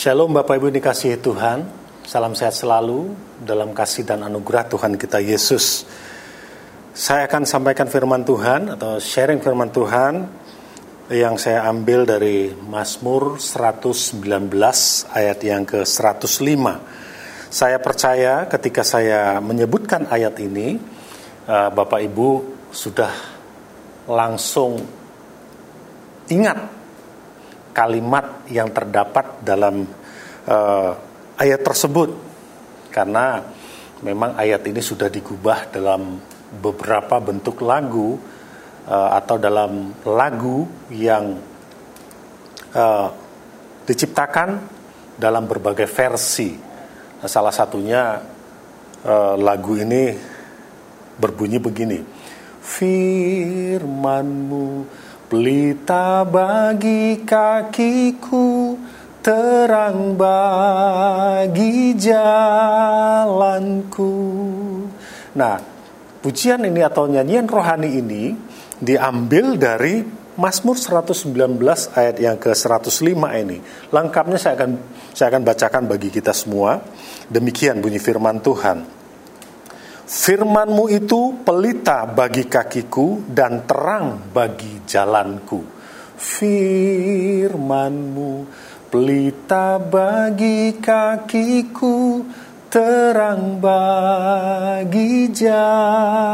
Shalom Bapak Ibu dikasihi Tuhan. Salam sehat selalu dalam kasih dan anugerah Tuhan kita Yesus. Saya akan sampaikan firman Tuhan atau sharing firman Tuhan Yang saya ambil dari Mazmur 119 ayat yang ke 105 Saya percaya ketika saya menyebutkan ayat ini eh, Bapak Ibu sudah langsung ingat kalimat yang terdapat dalam uh, ayat tersebut karena memang ayat ini sudah digubah dalam beberapa bentuk lagu uh, atau dalam lagu yang uh, diciptakan dalam berbagai versi. Nah, salah satunya uh, lagu ini berbunyi begini. Firmanmu Pelita bagi kakiku, terang bagi jalanku. Nah, pujian ini atau nyanyian rohani ini diambil dari Mazmur 119 ayat yang ke-105 ini. Lengkapnya saya akan saya akan bacakan bagi kita semua. Demikian bunyi firman Tuhan. Firmanmu itu pelita bagi kakiku dan terang bagi jalanku. Firmanmu pelita bagi kakiku, terang bagi jalanku.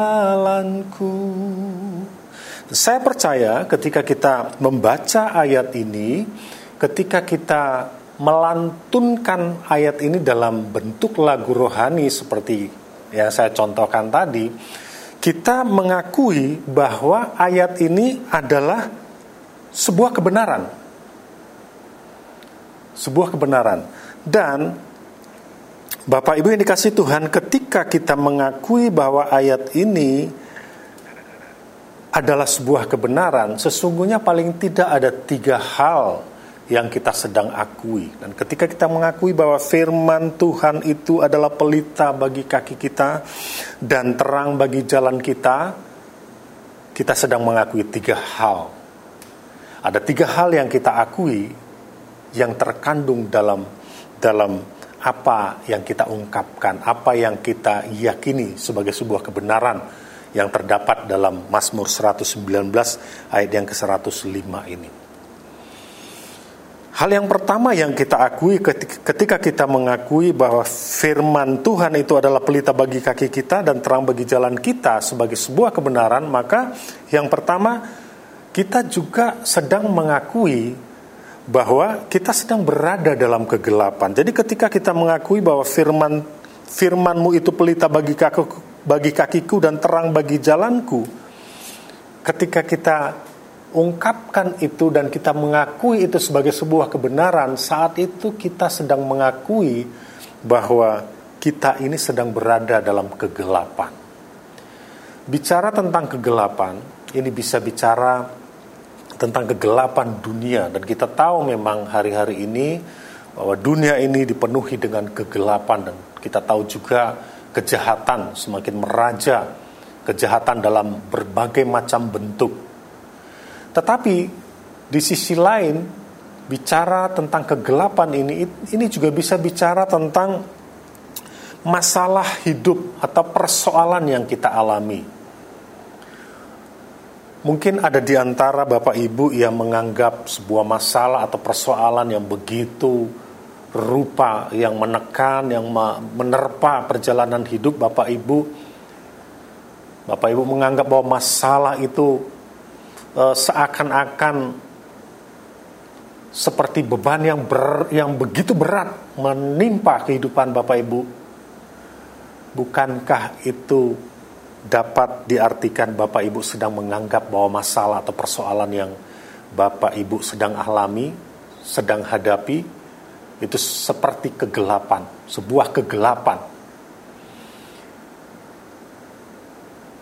Saya percaya ketika kita membaca ayat ini, ketika kita melantunkan ayat ini dalam bentuk lagu rohani seperti yang saya contohkan tadi, kita mengakui bahwa ayat ini adalah sebuah kebenaran. Sebuah kebenaran. Dan Bapak Ibu yang dikasih Tuhan, ketika kita mengakui bahwa ayat ini adalah sebuah kebenaran, sesungguhnya paling tidak ada tiga hal yang kita sedang akui. Dan ketika kita mengakui bahwa firman Tuhan itu adalah pelita bagi kaki kita dan terang bagi jalan kita, kita sedang mengakui tiga hal. Ada tiga hal yang kita akui yang terkandung dalam dalam apa yang kita ungkapkan, apa yang kita yakini sebagai sebuah kebenaran yang terdapat dalam Mazmur 119 ayat yang ke-105 ini. Hal yang pertama yang kita akui ketika kita mengakui bahwa firman Tuhan itu adalah pelita bagi kaki kita dan terang bagi jalan kita sebagai sebuah kebenaran, maka yang pertama kita juga sedang mengakui bahwa kita sedang berada dalam kegelapan. Jadi ketika kita mengakui bahwa firman firmanmu itu pelita bagi kakiku, bagi kakiku dan terang bagi jalanku, ketika kita ungkapkan itu dan kita mengakui itu sebagai sebuah kebenaran, saat itu kita sedang mengakui bahwa kita ini sedang berada dalam kegelapan. Bicara tentang kegelapan, ini bisa bicara tentang kegelapan dunia. Dan kita tahu memang hari-hari ini bahwa dunia ini dipenuhi dengan kegelapan. Dan kita tahu juga kejahatan semakin meraja, kejahatan dalam berbagai macam bentuk. Tetapi di sisi lain bicara tentang kegelapan ini ini juga bisa bicara tentang masalah hidup atau persoalan yang kita alami. Mungkin ada di antara Bapak Ibu yang menganggap sebuah masalah atau persoalan yang begitu rupa yang menekan, yang menerpa perjalanan hidup Bapak Ibu. Bapak Ibu menganggap bahwa masalah itu uh, seakan-akan seperti beban yang ber, yang begitu berat menimpa kehidupan Bapak Ibu. Bukankah itu dapat diartikan Bapak Ibu sedang menganggap bahwa masalah atau persoalan yang Bapak Ibu sedang alami, sedang hadapi itu seperti kegelapan, sebuah kegelapan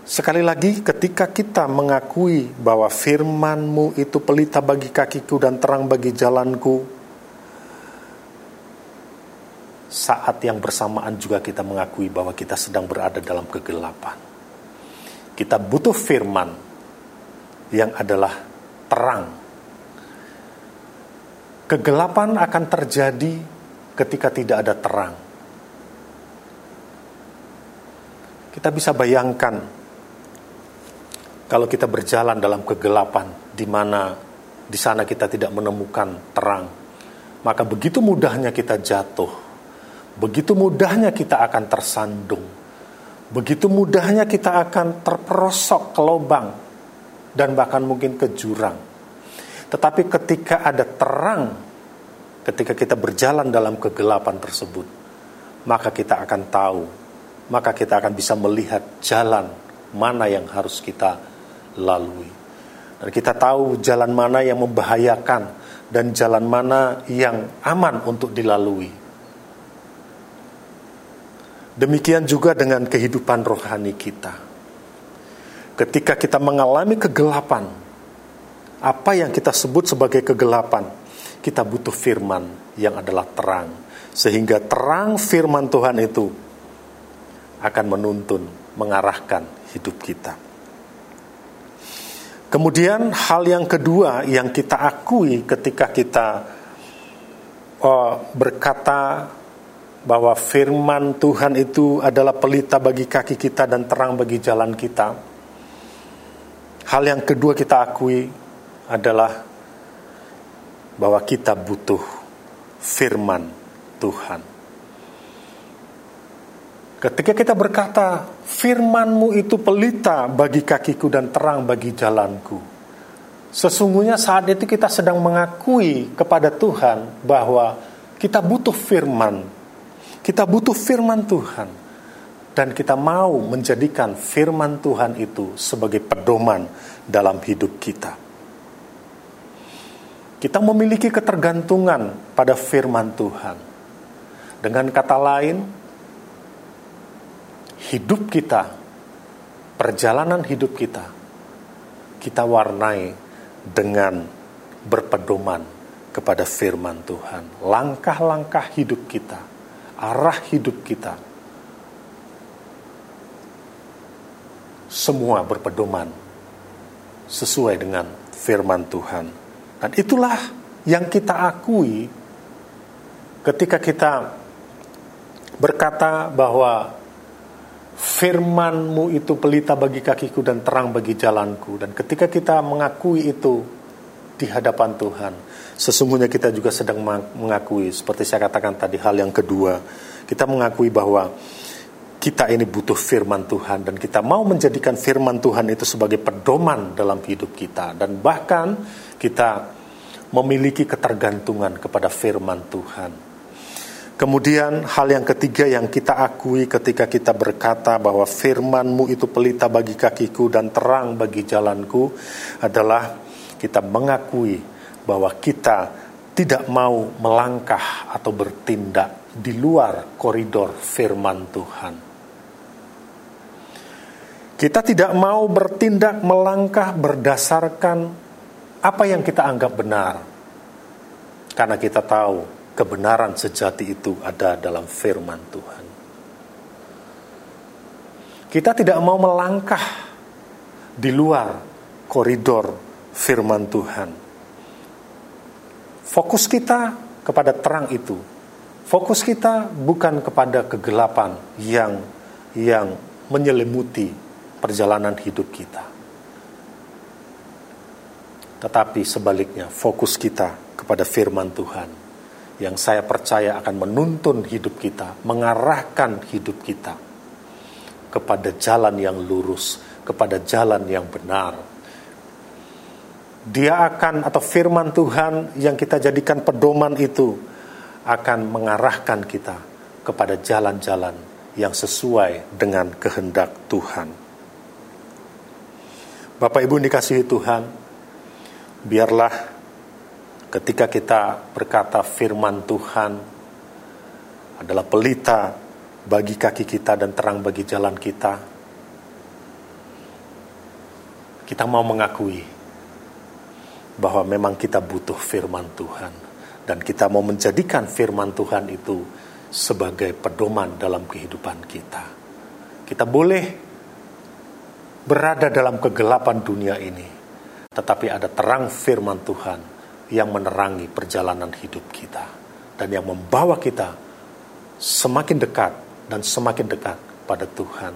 Sekali lagi ketika kita mengakui bahwa firmanmu itu pelita bagi kakiku dan terang bagi jalanku, saat yang bersamaan juga kita mengakui bahwa kita sedang berada dalam kegelapan. Kita butuh firman yang adalah terang. Kegelapan akan terjadi ketika tidak ada terang. Kita bisa bayangkan kalau kita berjalan dalam kegelapan di mana di sana kita tidak menemukan terang, maka begitu mudahnya kita jatuh, begitu mudahnya kita akan tersandung, begitu mudahnya kita akan terperosok ke lubang dan bahkan mungkin ke jurang. Tetapi ketika ada terang, ketika kita berjalan dalam kegelapan tersebut, maka kita akan tahu maka kita akan bisa melihat jalan mana yang harus kita lalui. Dan kita tahu jalan mana yang membahayakan dan jalan mana yang aman untuk dilalui. Demikian juga dengan kehidupan rohani kita. Ketika kita mengalami kegelapan, apa yang kita sebut sebagai kegelapan, kita butuh firman yang adalah terang. Sehingga terang firman Tuhan itu akan menuntun, mengarahkan hidup kita. Kemudian hal yang kedua yang kita akui ketika kita uh, berkata bahwa firman Tuhan itu adalah pelita bagi kaki kita dan terang bagi jalan kita. Hal yang kedua kita akui adalah bahwa kita butuh firman Tuhan. Ketika kita berkata, firmanmu itu pelita bagi kakiku dan terang bagi jalanku. Sesungguhnya saat itu kita sedang mengakui kepada Tuhan bahwa kita butuh firman. Kita butuh firman Tuhan. Dan kita mau menjadikan firman Tuhan itu sebagai pedoman dalam hidup kita. Kita memiliki ketergantungan pada firman Tuhan. Dengan kata lain, hidup kita, perjalanan hidup kita, kita warnai dengan berpedoman kepada firman Tuhan. Langkah-langkah hidup kita, arah hidup kita, semua berpedoman sesuai dengan firman Tuhan. Dan itulah yang kita akui ketika kita berkata bahwa firmanmu itu pelita bagi kakiku dan terang bagi jalanku. Dan ketika kita mengakui itu di hadapan Tuhan, sesungguhnya kita juga sedang mengakui, seperti saya katakan tadi, hal yang kedua, kita mengakui bahwa kita ini butuh firman Tuhan dan kita mau menjadikan firman Tuhan itu sebagai pedoman dalam hidup kita. Dan bahkan kita memiliki ketergantungan kepada firman Tuhan. Kemudian hal yang ketiga yang kita akui ketika kita berkata bahwa firmanmu itu pelita bagi kakiku dan terang bagi jalanku adalah kita mengakui bahwa kita tidak mau melangkah atau bertindak di luar koridor firman Tuhan. Kita tidak mau bertindak melangkah berdasarkan apa yang kita anggap benar. Karena kita tahu kebenaran sejati itu ada dalam firman Tuhan. Kita tidak mau melangkah di luar koridor firman Tuhan. Fokus kita kepada terang itu. Fokus kita bukan kepada kegelapan yang yang menyelimuti perjalanan hidup kita. Tetapi sebaliknya, fokus kita kepada firman Tuhan yang saya percaya akan menuntun hidup kita, mengarahkan hidup kita kepada jalan yang lurus, kepada jalan yang benar. Dia akan atau firman Tuhan yang kita jadikan pedoman itu akan mengarahkan kita kepada jalan-jalan yang sesuai dengan kehendak Tuhan. Bapak Ibu dikasihi Tuhan, biarlah ketika kita berkata firman Tuhan adalah pelita bagi kaki kita dan terang bagi jalan kita, kita mau mengakui bahwa memang kita butuh firman Tuhan dan kita mau menjadikan firman Tuhan itu sebagai pedoman dalam kehidupan kita. Kita boleh berada dalam kegelapan dunia ini, tetapi ada terang firman Tuhan yang menerangi perjalanan hidup kita. dan yang membawa kita semakin dekat dan semakin dekat pada Tuhan.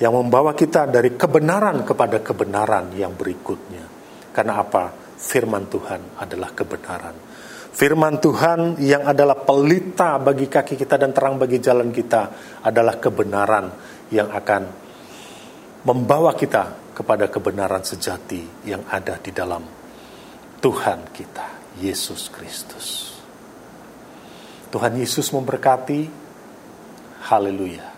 Yang membawa kita dari kebenaran kepada kebenaran yang berikutnya. Karena apa? Firman Tuhan adalah kebenaran. Firman Tuhan yang adalah pelita bagi kaki kita dan terang bagi jalan kita adalah kebenaran yang akan membawa kita kepada kebenaran sejati yang ada di dalam Tuhan kita, Yesus Kristus. Tuhan Yesus memberkati. Haleluya.